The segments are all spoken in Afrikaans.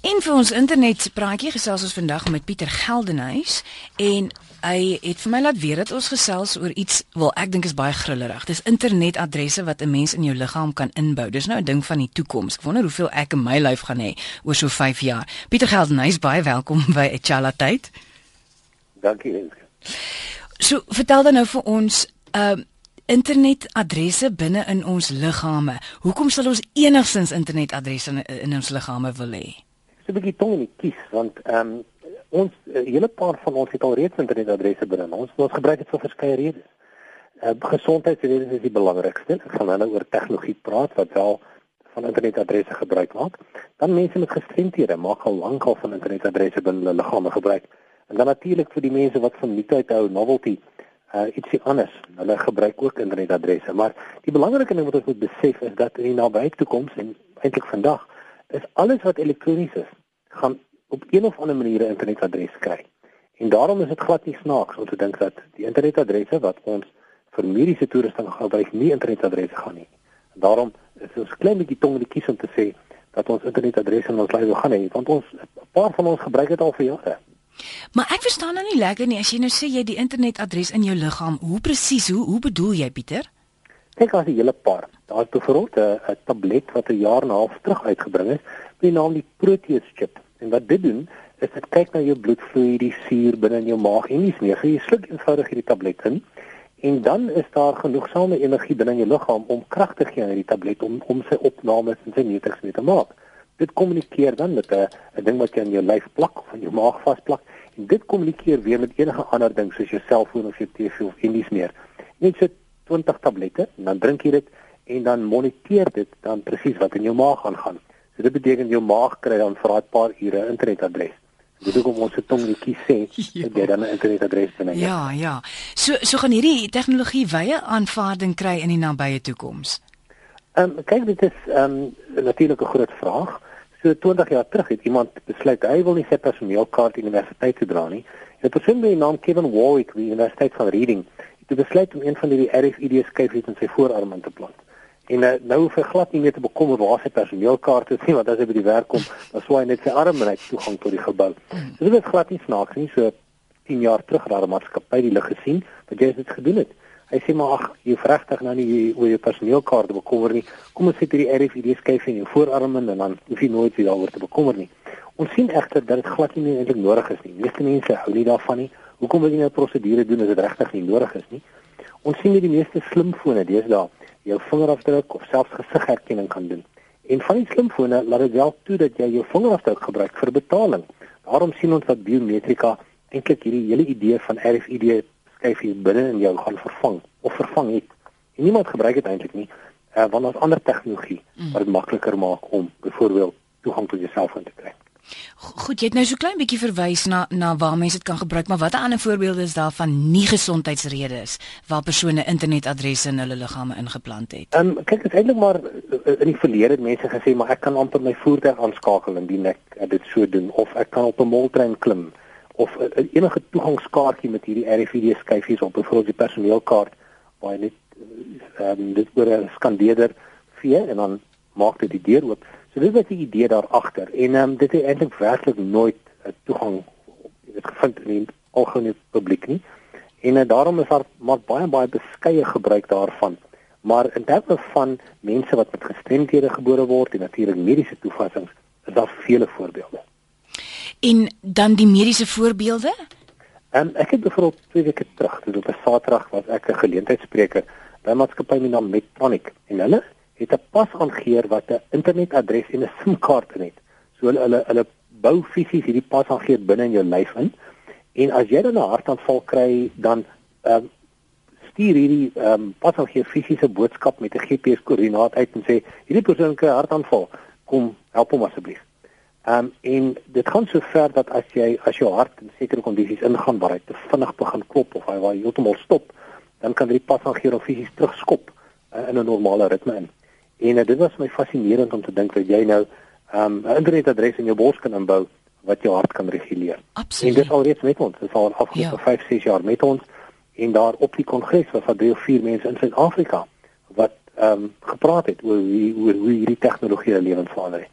En vir ons internet praatjie gesels ons vandag met Pieter Geldenhuys en hy het vir my laat weet dat ons gesels oor iets wel ek dink is baie grillerig. Dis internetadresse wat 'n mens in jou liggaam kan inbou. Dis nou 'n ding van die toekoms. Ek wonder hoeveel ek in my lyf gaan hê oor so 5 jaar. Pieter Geldenhuys, baie welkom by Echala tyd. Dankie. So vertel dan nou vir ons uh internetadresse binne in ons liggame. Hoekom sal ons enigsins internetadresse in, in ons liggame wil hê? 'n bietjie tong in die kies want ehm um, ons 'n hele paar van ons het al reeds internetadresse binne ons. Ons gebruik dit vir verskeie redes. Uh, Gesondheidsredes is die belangrikste. Ek gaan nou oor tegnologie praat wat wel van internetadresse gebruik maak. Dan mense met gestremthede maak al lank al van internetadresse binne hulle liggame gebruik. En dan natuurlik vir die mense wat van nuutheid hou, novelty, uh ietsie anders. Hulle gebruik ook internetadresse, maar die belangrike ding wat ons moet besef is dat in die nabye toekoms en eintlik vandag is alles wat elektronies is, gaan op een of ander manier 'n internetadres kry. En daarom is dit glad nie snaaks om te dink dat die internetadresse wat ons vir mediese toerusting gebruik nie internetadresse gaan nie. En daarom is ons klein bietjie tong in die kies om te sê dat ons internetadresse in ons lewe gaan hê, want ons 'n paar van ons gebruik dit al vir jare. Maar ek verstaan nou nie lekker nie as jy nou sê jy die internetadres in jou liggaam. Hoe presies? Hoe hoe bedoel jy, Pieter? Kyk as 'n hele paar. Daar is byvoorbeeld 'n tablet wat 'n jaar en 'n half terug uitgebring is, met die naam die Proteus chip. En wat dit doen, is dit kyk na jou bloedvloei, die suur binne in jou maag en dis meer. Jy sluk eenvoudig hierdie tablet in en dan is daar genoegsame energie binne in jou liggaam om krag te gee aan hierdie tablet om om sy opnames en sy metings mee te maak. Dit kommunikeer dan met 'n ding wat jy aan jou lyf plak of aan jou maag vasplak en dit kommunikeer weer met enige ander ding soos jou selfoon of jou TV of enigiets meer. Net so 20 tablette en dan drink jy dit en dan moniteer dit dan presies wat in jou maag aangaan. So dit beteken jou maag kry dan vir 'n paar ure internetadres. Dit is om ons se tongetjie sê ja. dat jy dan 'n internetadres het. Ja, ja. So so gaan hierdie tegnologie wye aanvaarding kry in die nabye toekoms. Ehm um, kyk dit is ehm um, natuurlik 'n groot vraag. So 20 jaar terug het iemand besluit hy wil nie sy personeelkaart universiteit toe dra nie. 'n Persoon met die naam Kevin Warwick die Universiteit van Reading het besluit om een van hierdie RFID skyfies in sy voorarm in te plant. En uh, nou hoef hy glad nie meer te bekommer waar sy personeelkaart is nie, want as hy by die werk kom, dan swaai net sy arm en hy toegang tot die gebou. So dit is glad nie snaaks nie. So 10 jaar terug het daar 'n maatskappy die lig gesien wat jy dit gedoen het. Hy sê maar ag, jy vragtig nou nie oor jou personeelkaart bekommer nie. Kom ons sit hierdie RFID skyf in jou voorarm en dan hoef jy nooit weer daaroor te bekommer nie. Ons sien egter dat dit glad nie eintlik nodig is nie. Meeste mense hou nie daarvan nie. Hoekom wil jy nou prosedure doen as dit regtig nie nodig is nie? Ons sien met die meeste slimfone deesdae jou vingerafdruk of selfs gesigherkenning kan doen. En van die slimfone laat dit wel toe dat jy jou vingerafdruk gebruik vir betaling. Daarom sien ons dat biometrika eintlik hierdie hele idee van RFID skyfie binne in jou gaan vervang of vervang het. En niemand gebruik dit eintlik nie, uh, want daar's ander tegnologie mm. wat dit makliker maak om byvoorbeeld toegang tot jou selfoon te kry. Goed, jy het nou so klein bietjie verwys na na waar mense dit kan gebruik, maar watter ander voorbeelde is daar van nie gesondheidsredes waar persone internetadresse in hulle liggame ingeplant het? Ehm um, kyk, dit eintlik maar eh, in die verlede het mense gesê maar ek kan amper my voertuig aanskakel indien ek dit so doen of ek kan op 'n moltrein klim of uh, enige toegangskaartjie met hierdie RFID skyfies op byvoorbeeld die personeelkaart waar jy net ehm um, dit oor 'n skandeerder vee en dan maak dit die deur oop. So dit is die idee daar agter en ehm um, dit het eintlik werklik nooit 'n uh, toegang dit gevind in die algemene publiek nie. En uh, daarom is daar maar baie baie beskeie gebruik daarvan. Maar in terme van mense wat met gestremdhede gebore word en natuurlik mediese toepassings, is daar vele voorbeelde. En dan die mediese voorbeelde? Ehm, ek het byvoorbeeld twee weke terug, dis op 'n Saterdag was ek 'n geleentheidsspreker by 'n maatskappy met naam Medtronic en hulle het 'n pas aangeheer wat 'n internetadres en 'n SIM-kaart het. So hulle hulle hulle bou fisies hierdie pas aangeheer binne in jou lyf in. En as jy dan 'n hartaanval kry, dan ehm um, stuur hierdie ehm um, pas aangeheer fisiese boodskap met 'n GPS koördinaat uit en sê hierdie persoon kry 'n hartaanval, kom help hom asseblief. Ehm um, en dit gaan so ver dat as jy as jou hart in sekere kondisies ingaan waar hy te vinnig begin klop of hy waar heeltemal stop, dan kan dit pas aan gee fisies terugskop uh, in 'n normale ritme in. En uh, dit was my fascinerend om te dink dat jy nou ehm um, 'n internetadres in jou bors kan inbou wat jou hart kan reguleer. Absoluut. En dit al reeds met ons, dit al afgelope ja. 5, 6 jaar met ons en daar op die kongres was daar drie of vier mense in Suid-Afrika wat ehm um, gepraat het oor hoe hoe hierdie tegnologie hulle lewens verander het.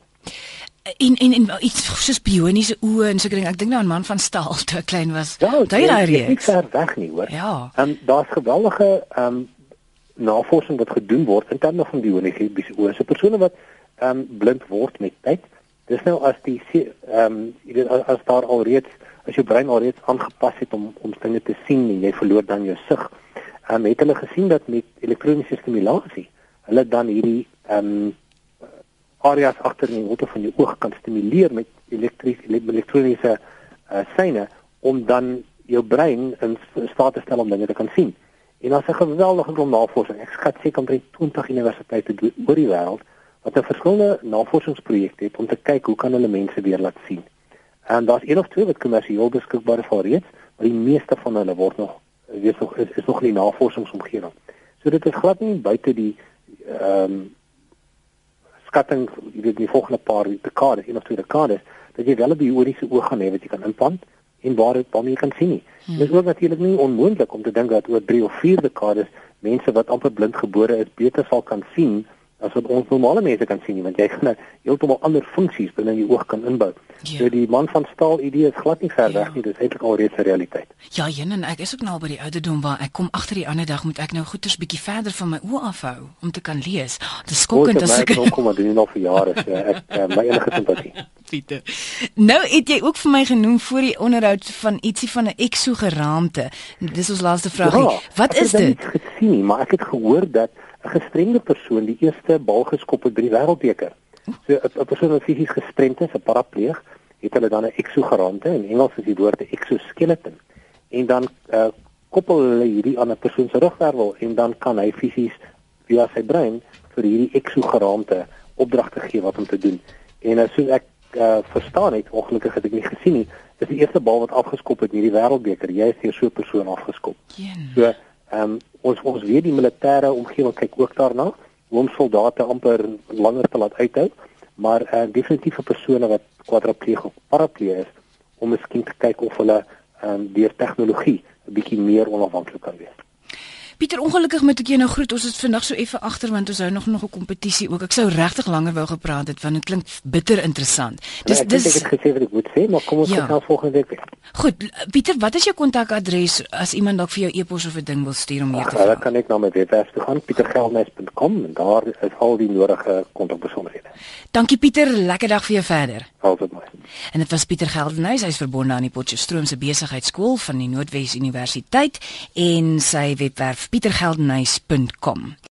en en en iets soos bioniese oë en so ding. Ek dink nou aan man van staal toe ek klein was. Ja, daai nie reeks? ver weg nie, hoor. Ja. Ehm um, daar's geweldige ehm um, navorsing wat gedoen word in terme van bioniese oë. So persone wat ehm um, blind word met tyd, dis nou as die ehm um, jy weet as, daar alreeds as jou brein alreeds aangepas het om om dinge te sien en jy verloor dan jou sig. Ehm um, het hulle gesien dat met elektroniese stimulasie hulle dan hierdie ehm um, areas agter in die holte van jou oog kan stimuleer met elektries elektroniese uh, seine om dan jou brein in staat te stel om dinge te kan sien. En daar's 'n geweldige klomp navorsing. Ek skat seker omtrent 20 universiteite oor die wêreld wat 'n verskillende navorsingsprojekte het om te kyk hoe kan hulle mense weer laat sien. En daar's een of twee wat kommersieel beskikbaar is alreeds, maar die meeste van hulle word nog weet nog is, is nog in die navorsingsomgewing. So dit is glad nie buite die ehm um, skatting jy weet die volgende paar dekades, een of twee dekades, dat jy wel 'n bioniese oog gaan hê wat jy kan implant en waar dit waarmee jy kan sien nie. Hmm. Dit is ook natuurlik nie onmoontlik om te dink dat oor 3 of 4 dekades mense wat amper blind gebore is beter sal kan sien as wat ons normale mense kan sien nie, want jy gaan nou heeltemal ander funksies binne in jou oog kan inbou. Ja. So die man van staal idee is glad nie ver Ja. weg nie, dis eintlik alreeds 'n realiteit. Ja, Jen en ek is ook nou by die ouderdom waar ek kom agter die ander dag moet ek nou goeters bietjie verder van my oë afhou om te kan lees. Dit is skokkend as ek kom maar doen al vir jare, so ek uh, my enige simpatie. Pieter. Nou het jy ook vir my genoem voor die onderhoud van ietsie van 'n exogeraamte. Dis ons laaste vraagie. Wat ek is het dit? dit gesien nie, maar ek het gehoor dat 'n gestremde persoon die eerste bal geskop het by die wêreldbeker. So 'n persoon wat fisies gestremd is, 'n parapleeg, het hulle dan 'n exogeraamte, in Engels is die woord 'n exoskeleton. En dan uh, koppel hulle hierdie aan 'n persoon se rugwervel en dan kan hy fisies via sy brein vir hierdie exogeraamte opdragte gee wat om te doen. En as soos ek uh, verstaan het, ongelukkig het ek nie gesien nie, is die eerste bal wat afgeskop het in hierdie wêreldbeker, jy is deur so 'n persoon afgeskop. Jen. So, ehm um, ons ons weet die militêre omgewing kyk ook daarna hoe om soldate amper langer te laat uithou, maar eh uh, definitief 'n persone wat kwadripleeg of parapleeg is om miskien te kyk of hulle ehm um, deur tegnologie 'n bietjie meer onafhanklik kan wees. Pieter, ongelukkig moet ek jou nou groet. Ons is vandag so effe agter want ons hou nog nog 'n kompetisie ook. Ek sou regtig langer wou gepraat het want dit klink bitter interessant. Dis ek dis ek het gesê wat ek moet sê, maar kom ons Ja. gesels volgende week weer. Goed, Pieter, wat is jou kontakadres as iemand dalk vir jou e-pos of 'n ding wil stuur om meer te vra? kan net na my webwerf toe gaan, pietergeldnes.com en daar is al die nodige kontakbesonderhede. Dankie Pieter, lekker dag vir jou verder. Altyd mooi. En dit was Pieter Geldenhuys, hy's verbonde aan die Potchefstroomse besigheidskool van die Noordwes Universiteit en sy webwerf pietergeldenhuys.com.